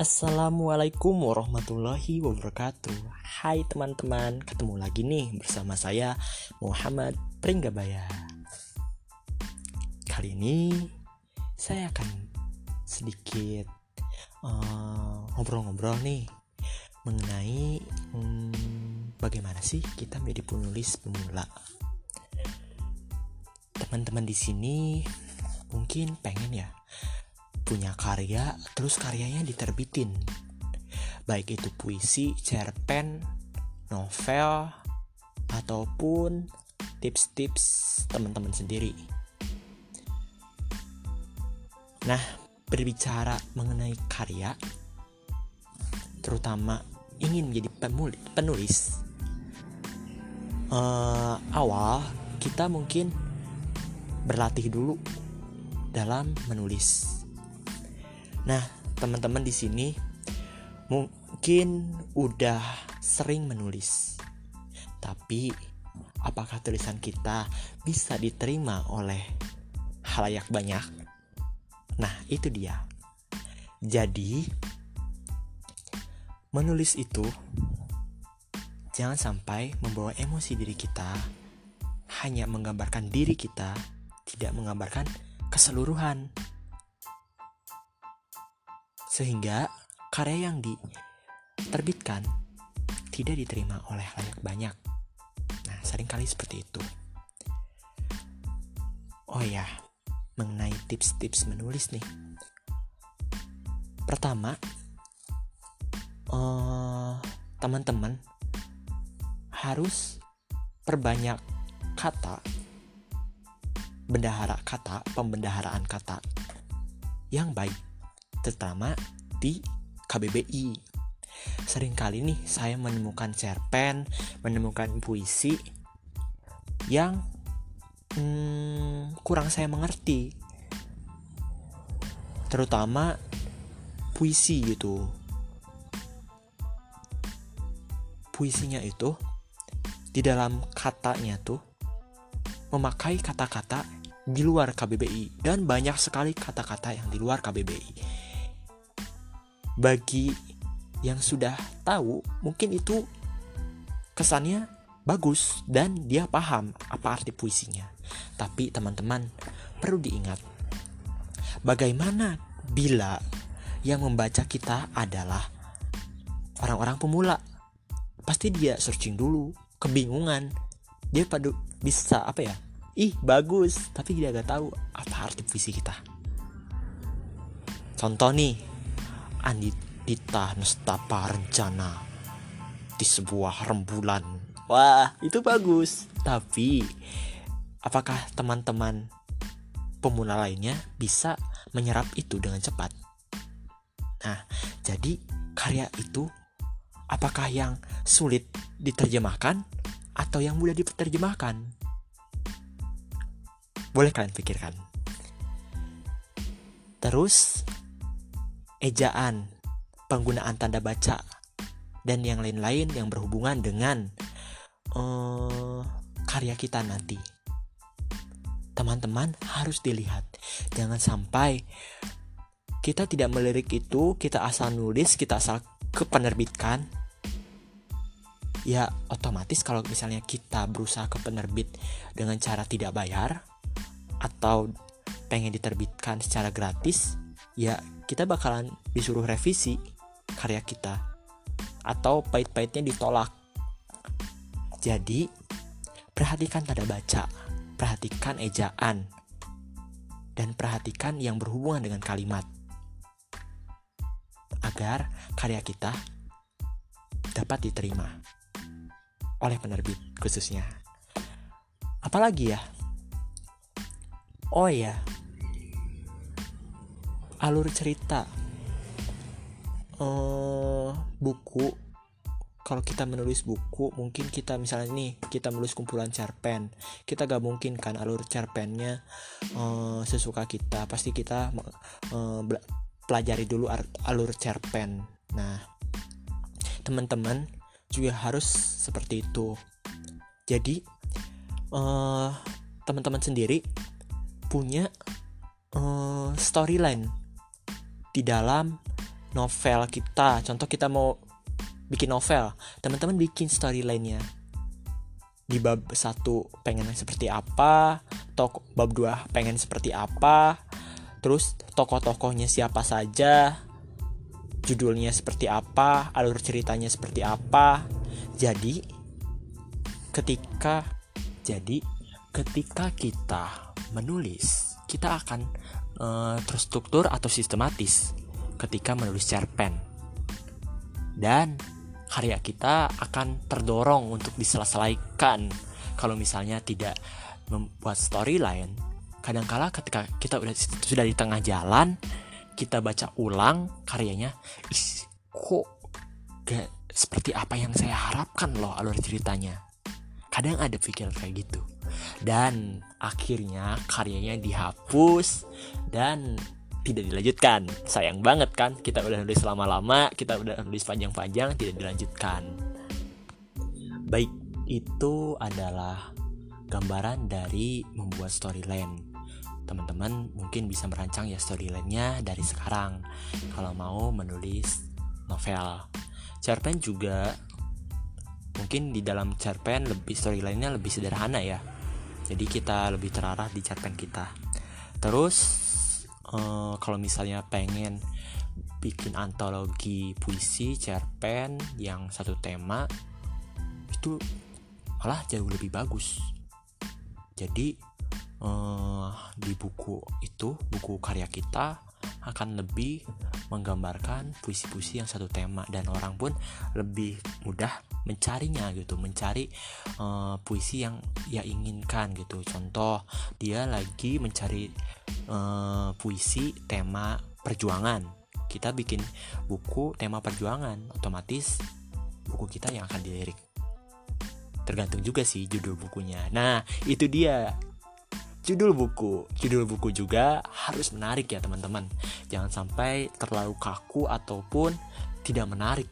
Assalamualaikum warahmatullahi wabarakatuh. Hai teman-teman, ketemu lagi nih bersama saya Muhammad Pringgabaya. Kali ini saya akan sedikit eh, ngobrol-ngobrol uh, nih Mengenai hmm, bagaimana sih kita menjadi penulis pemula. Teman-teman di sini mungkin pengen ya punya karya terus karyanya diterbitin baik itu puisi, cerpen, novel ataupun tips-tips teman-teman sendiri. Nah, berbicara mengenai karya terutama ingin menjadi penulis uh, awal kita mungkin berlatih dulu dalam menulis Nah, teman-teman di sini mungkin udah sering menulis. Tapi apakah tulisan kita bisa diterima oleh halayak banyak? Nah, itu dia. Jadi, menulis itu jangan sampai membawa emosi diri kita, hanya menggambarkan diri kita, tidak menggambarkan keseluruhan sehingga karya yang diterbitkan tidak diterima oleh layak banyak. Nah, sering kali seperti itu. Oh ya, mengenai tips-tips menulis nih. Pertama, uh, teman-teman harus perbanyak kata bendahara kata, pembendaharaan kata yang baik terutama di KBBI. Seringkali nih saya menemukan cerpen, menemukan puisi yang hmm, kurang saya mengerti. Terutama puisi gitu. Puisinya itu di dalam katanya tuh memakai kata-kata di luar KBBI dan banyak sekali kata-kata yang di luar KBBI bagi yang sudah tahu mungkin itu kesannya bagus dan dia paham apa arti puisinya. Tapi teman-teman perlu diingat bagaimana bila yang membaca kita adalah orang-orang pemula. Pasti dia searching dulu, kebingungan. Dia pada bisa apa ya? Ih, bagus, tapi dia gak tahu apa arti puisi kita. Contoh nih, Andita Nestapa Rencana di sebuah rembulan. Wah, itu bagus. Tapi apakah teman-teman pemula lainnya bisa menyerap itu dengan cepat? Nah, jadi karya itu apakah yang sulit diterjemahkan atau yang mudah diterjemahkan? Boleh kalian pikirkan. Terus ejaan, penggunaan tanda baca, dan yang lain-lain yang berhubungan dengan uh, karya kita nanti. Teman-teman harus dilihat, jangan sampai kita tidak melirik itu, kita asal nulis, kita asal kepenerbitkan. Ya, otomatis kalau misalnya kita berusaha ke penerbit dengan cara tidak bayar atau pengen diterbitkan secara gratis, ya kita bakalan disuruh revisi karya kita atau pahit-pahitnya ditolak. Jadi, perhatikan tanda baca, perhatikan ejaan, dan perhatikan yang berhubungan dengan kalimat agar karya kita dapat diterima oleh penerbit khususnya. Apalagi ya? Oh ya, alur cerita uh, buku. Kalau kita menulis buku mungkin kita misalnya nih kita menulis kumpulan cerpen. Kita gak mungkin kan alur cerpennya uh, sesuka kita. Pasti kita uh, pelajari dulu alur cerpen. Nah teman-teman juga harus seperti itu. Jadi uh, teman-teman sendiri punya uh, storyline di dalam novel kita. Contoh kita mau bikin novel teman-teman bikin storyline-nya. Di bab satu pengen seperti apa tok bab dua pengen seperti apa terus tokoh-tokohnya siapa saja judulnya seperti apa alur ceritanya seperti apa. Jadi ketika jadi ketika kita menulis kita akan uh, terstruktur atau sistematis ketika menulis cerpen. Dan karya kita akan terdorong untuk diselesaikan. Kalau misalnya tidak membuat storyline kadangkala ketika kita udah sudah di tengah jalan kita baca ulang karyanya is kok gak seperti apa yang saya harapkan loh alur ceritanya. Kadang ada pikiran kayak gitu dan akhirnya karyanya dihapus dan tidak dilanjutkan. Sayang banget kan kita udah nulis lama-lama kita udah nulis panjang-panjang tidak dilanjutkan. Baik itu adalah gambaran dari membuat storyline. Teman-teman mungkin bisa merancang ya storyline-nya dari sekarang. Kalau mau menulis novel. Cerpen juga mungkin di dalam cerpen lebih storyline-nya lebih sederhana ya jadi kita lebih terarah di cerpen kita. Terus uh, kalau misalnya pengen bikin antologi puisi cerpen yang satu tema itu malah jauh lebih bagus. Jadi uh, di buku itu buku karya kita akan lebih menggambarkan puisi-puisi yang satu tema. Dan orang pun lebih mudah mencarinya gitu mencari uh, puisi yang ia inginkan gitu. Contoh dia lagi mencari uh, puisi tema perjuangan. Kita bikin buku tema perjuangan otomatis buku kita yang akan dilirik. Tergantung juga sih judul bukunya. Nah itu dia. Judul buku. Judul buku juga harus menarik ya teman-teman. Jangan sampai terlalu kaku ataupun tidak menarik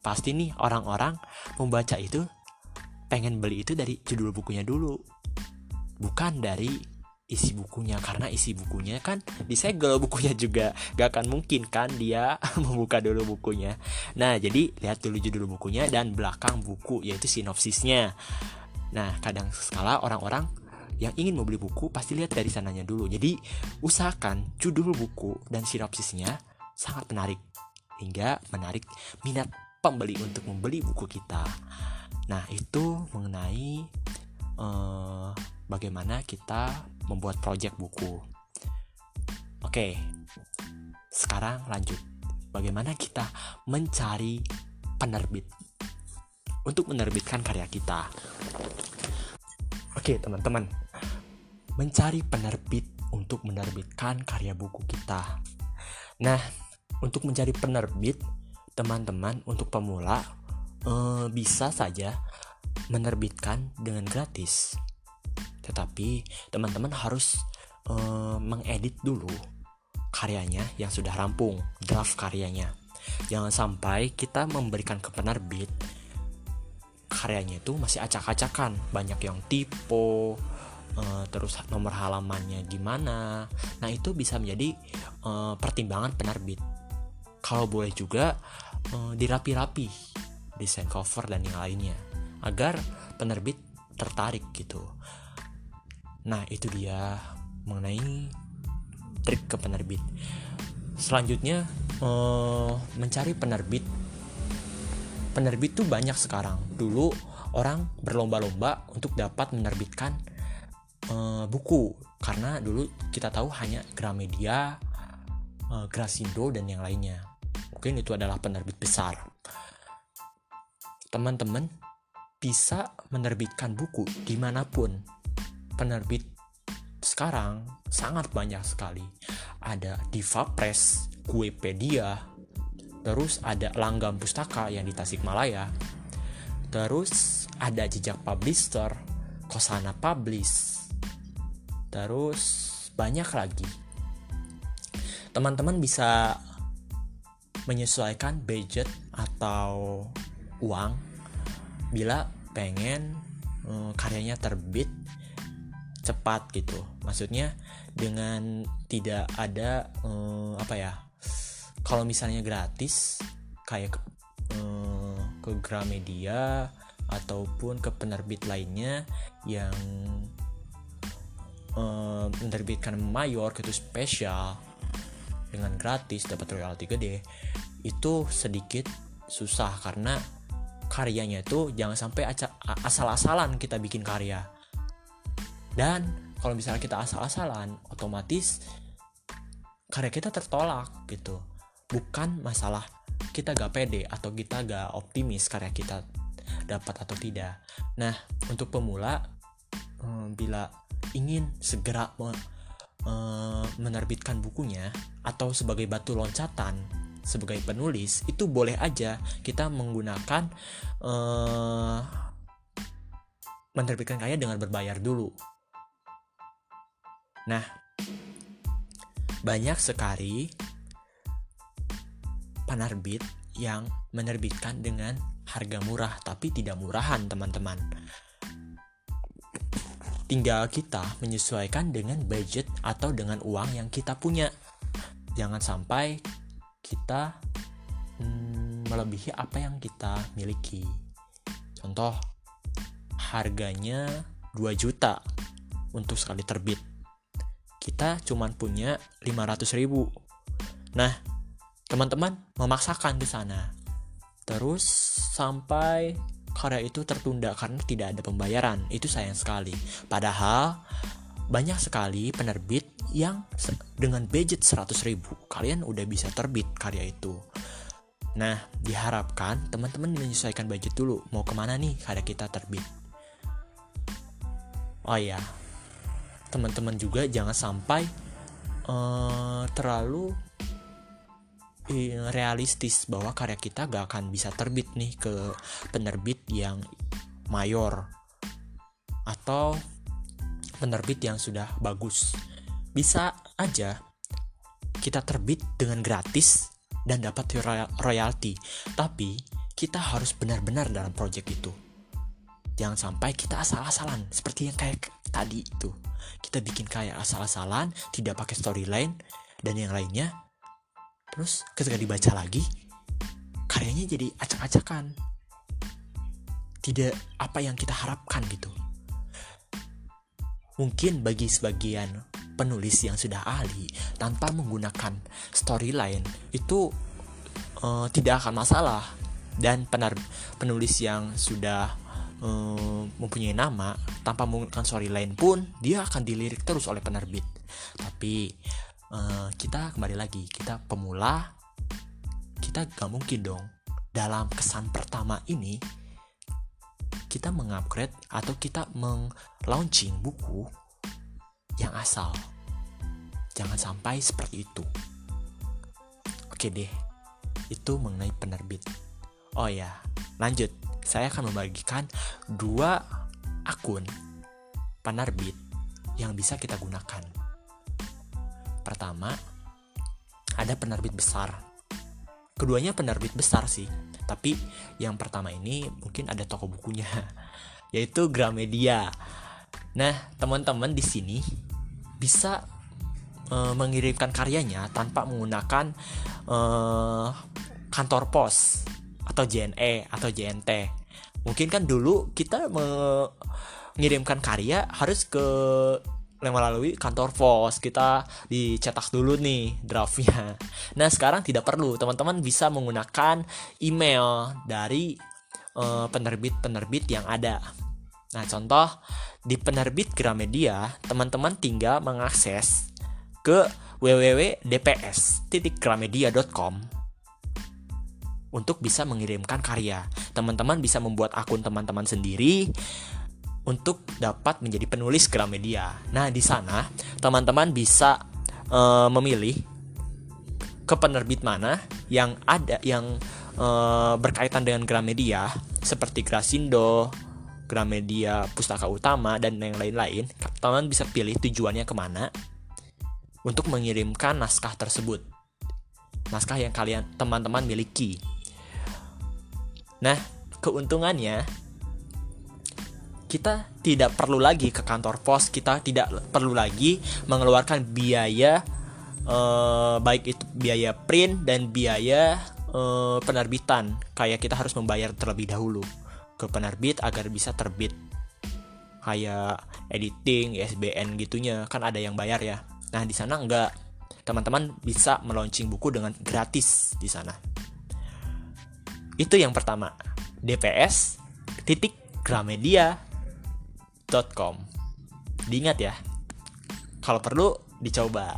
pasti nih orang-orang membaca itu pengen beli itu dari judul bukunya dulu. Bukan dari isi bukunya karena isi bukunya kan disegel bukunya juga gak akan mungkin kan dia membuka dulu bukunya. Nah jadi lihat dulu judul bukunya dan belakang buku yaitu sinopsisnya. Nah kadang sekala orang-orang yang ingin membeli buku pasti lihat dari sananya dulu. Jadi usahakan judul buku dan sinopsisnya sangat menarik hingga menarik minat pembeli untuk membeli buku kita. Nah itu mengenai uh, bagaimana kita membuat project buku. Oke, sekarang lanjut. Bagaimana kita mencari penerbit untuk menerbitkan karya kita. Oke, teman-teman, mencari penerbit untuk menerbitkan karya buku kita. Nah, untuk mencari penerbit, teman-teman untuk pemula eh, bisa saja menerbitkan dengan gratis. Tetapi teman-teman harus eh, mengedit dulu karyanya yang sudah rampung, draft karyanya. Jangan sampai kita memberikan ke penerbit karyanya itu masih acak-acakan, banyak yang tipe, uh, terus nomor halamannya gimana nah itu bisa menjadi uh, pertimbangan penerbit kalau boleh juga uh, dirapi-rapi desain cover dan yang lainnya agar penerbit tertarik gitu. Nah itu dia mengenai trik ke penerbit. Selanjutnya uh, mencari penerbit. Penerbit tuh banyak sekarang. Dulu orang berlomba-lomba untuk dapat menerbitkan uh, buku. Karena dulu kita tahu hanya Gramedia, uh, Grasindo dan yang lainnya. Mungkin itu adalah penerbit besar. Teman-teman bisa menerbitkan buku di mana pun. Penerbit sekarang sangat banyak sekali. Ada Diva Press, Guepedia, terus ada Langgam Pustaka yang di Tasikmalaya, terus ada Jejak Publisher, Kosana Publish, terus banyak lagi teman-teman bisa menyesuaikan budget atau uang bila pengen um, karyanya terbit cepat gitu. Maksudnya dengan tidak ada um, apa ya kalau misalnya gratis kayak ke, eh, ke Gramedia ataupun ke penerbit lainnya yang eh, menerbitkan mayor gitu spesial dengan gratis dapat royalti gede itu sedikit susah karena karyanya itu jangan sampai asal-asalan kita bikin karya. Dan kalau misalnya kita asal-asalan otomatis karya kita tertolak gitu. Bukan masalah kita gak pede atau kita gak optimis karya kita dapat atau tidak. Nah untuk pemula hmm, bila ingin segera eh, menerbitkan bukunya atau sebagai batu loncatan sebagai penulis itu boleh aja kita menggunakan uh, menerbitkan karya dengan berbayar dulu. Nah, banyak sekali penerbit yang menerbitkan dengan harga murah tapi tidak murahan teman-teman. Tinggal kita menyesuaikan dengan budget atau dengan uang yang kita punya. Jangan sampai kita hmm, melebihi apa yang kita miliki. Contoh, harganya 2 juta untuk sekali terbit. Kita cuma punya 500 ribu. Nah, teman-teman memaksakan di sana. Terus sampai karya itu tertunda karena tidak ada pembayaran. Itu sayang sekali. Padahal banyak sekali penerbit yang dengan budget 100 ribu kalian udah bisa terbit karya itu nah diharapkan teman-teman menyesuaikan budget dulu mau ke mana nih karya kita terbit oh ya teman-teman juga jangan sampai uh, terlalu realistis bahwa karya kita gak akan bisa terbit nih ke penerbit yang mayor atau penerbit yang sudah bagus bisa aja kita terbit dengan gratis dan dapat royalti. Tapi kita harus benar-benar dalam project itu. Jangan sampai kita asal-asalan seperti yang kayak tadi itu. Kita bikin kayak asal-asalan, tidak pakai storyline dan yang lainnya. Terus ketika dibaca lagi, karyanya jadi acak-acakan. Tidak apa yang kita harapkan gitu. Mungkin bagi sebagian penulis yang sudah ahli tanpa menggunakan storyline itu uh, tidak akan masalah dan penar penulis yang sudah uh, mempunyai nama tanpa menggunakan storyline pun dia akan dilirik terus oleh penerbit tapi uh, kita kembali lagi kita pemula kita gak mungkin dong dalam kesan pertama ini kita mengupgrade atau kita meng-launching buku yang asal. Jangan sampai seperti itu. Oke deh, itu mengenai penerbit. Oh ya, lanjut. Saya akan membagikan dua akun penerbit yang bisa kita gunakan. Pertama, ada penerbit besar. Keduanya penerbit besar sih, tapi yang pertama ini mungkin ada toko bukunya, yaitu Gramedia. Nah, teman-teman di sini bisa uh, mengirimkan karyanya tanpa menggunakan uh, kantor pos atau JNE atau JNT. Mungkin kan dulu kita mengirimkan karya harus ke melalui kantor pos kita dicetak dulu nih draftnya. Nah sekarang tidak perlu teman-teman bisa menggunakan email dari penerbit-penerbit uh, yang ada. Nah contoh di penerbit Gramedia, teman-teman tinggal mengakses ke www.dps.gramedia.com untuk bisa mengirimkan karya. Teman-teman bisa membuat akun teman-teman sendiri untuk dapat menjadi penulis Gramedia. Nah, di sana teman-teman bisa uh, memilih ke penerbit mana yang ada yang uh, berkaitan dengan Gramedia seperti Grasindo, Gramedia Pustaka Utama dan yang lain-lain, teman bisa pilih tujuannya ke mana untuk mengirimkan naskah tersebut. Naskah yang kalian teman-teman miliki. Nah, keuntungannya kita tidak perlu lagi ke kantor pos, kita tidak perlu lagi mengeluarkan biaya uh, baik itu biaya print dan biaya uh, penerbitan. Kayak kita harus membayar terlebih dahulu ke penerbit agar bisa terbit. Kayak editing ISBN gitunya kan ada yang bayar ya. Nah di sana enggak. Teman-teman bisa meluncing buku dengan gratis di sana. Itu yang pertama. Dps titik gramedia.com diingat ya kalau perlu dicoba.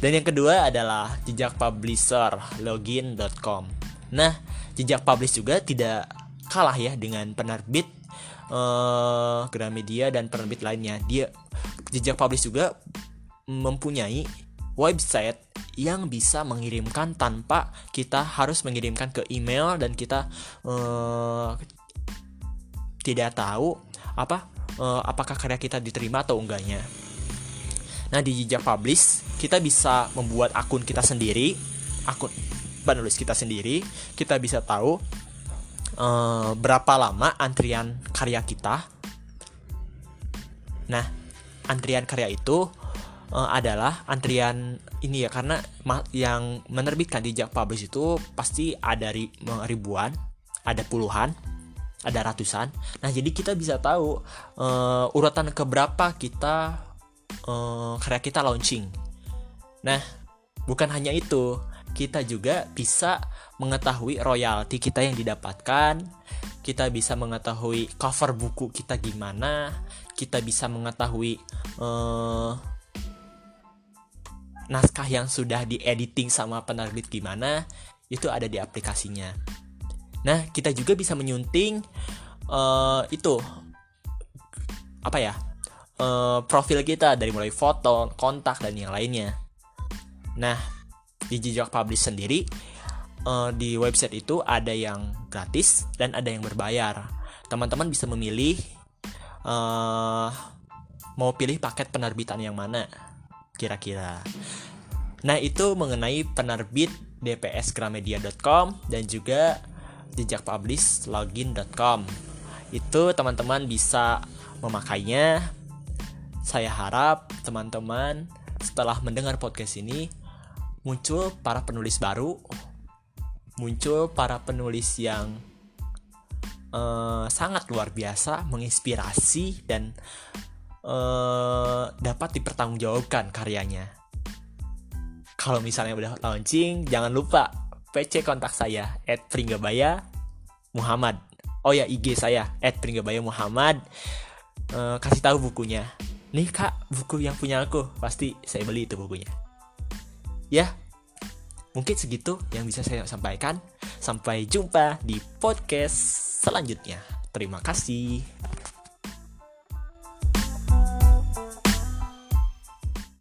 Dan yang kedua adalah jejak publisher login.com nah jejak publish juga tidak kalah ya dengan penerbit uh, Gramedia dan penerbit lainnya. Dia jejak publish juga mempunyai website yang bisa mengirimkan tanpa kita harus mengirimkan ke email dan kita uh, tidak tahu apa uh, apakah karya kita diterima atau enggaknya. Nah di jejak publish kita bisa membuat akun kita sendiri, akun penulis kita sendiri, kita bisa tahu uh, berapa lama antrian karya kita. Nah antrian karya itu uh, adalah antrian ini ya karena yang menerbitkan di jejak publish itu pasti ada ri ribuan, ada puluhan ada ratusan. Nah, jadi kita bisa tahu uh, urutan keberapa kita uh, karya kita launching. Nah, bukan hanya itu, kita juga bisa mengetahui royalti kita yang didapatkan. Kita bisa mengetahui cover buku kita gimana. Kita bisa mengetahui uh, naskah yang sudah diediting sama penerbit gimana. Itu ada di aplikasinya. Nah, kita juga bisa menyunting uh, itu apa ya? Uh, profil kita dari mulai foto, kontak dan yang lainnya. Nah, di Jejak Publish sendiri uh, di website itu ada yang gratis dan ada yang berbayar. Teman-teman bisa memilih uh, mau pilih paket penerbitan yang mana kira-kira. Nah, itu mengenai penerbit dpsgramedia.com dan juga jejakpublishlogin.com itu teman-teman bisa memakainya. Saya harap teman-teman setelah mendengar podcast ini muncul para penulis baru muncul para penulis yang uh, sangat luar biasa menginspirasi dan uh, dapat dipertanggungjawabkan karyanya. Kalau misalnya udah launching jangan lupa PC kontak saya at Pringgabaya Muhammad. Oh ya IG saya at Pringgabaya Muhammad. Uh, kasih tahu bukunya. Nih kak, buku yang punya aku pasti saya beli itu bukunya. Ya, mungkin segitu yang bisa saya sampaikan. Sampai jumpa di podcast selanjutnya. Terima kasih.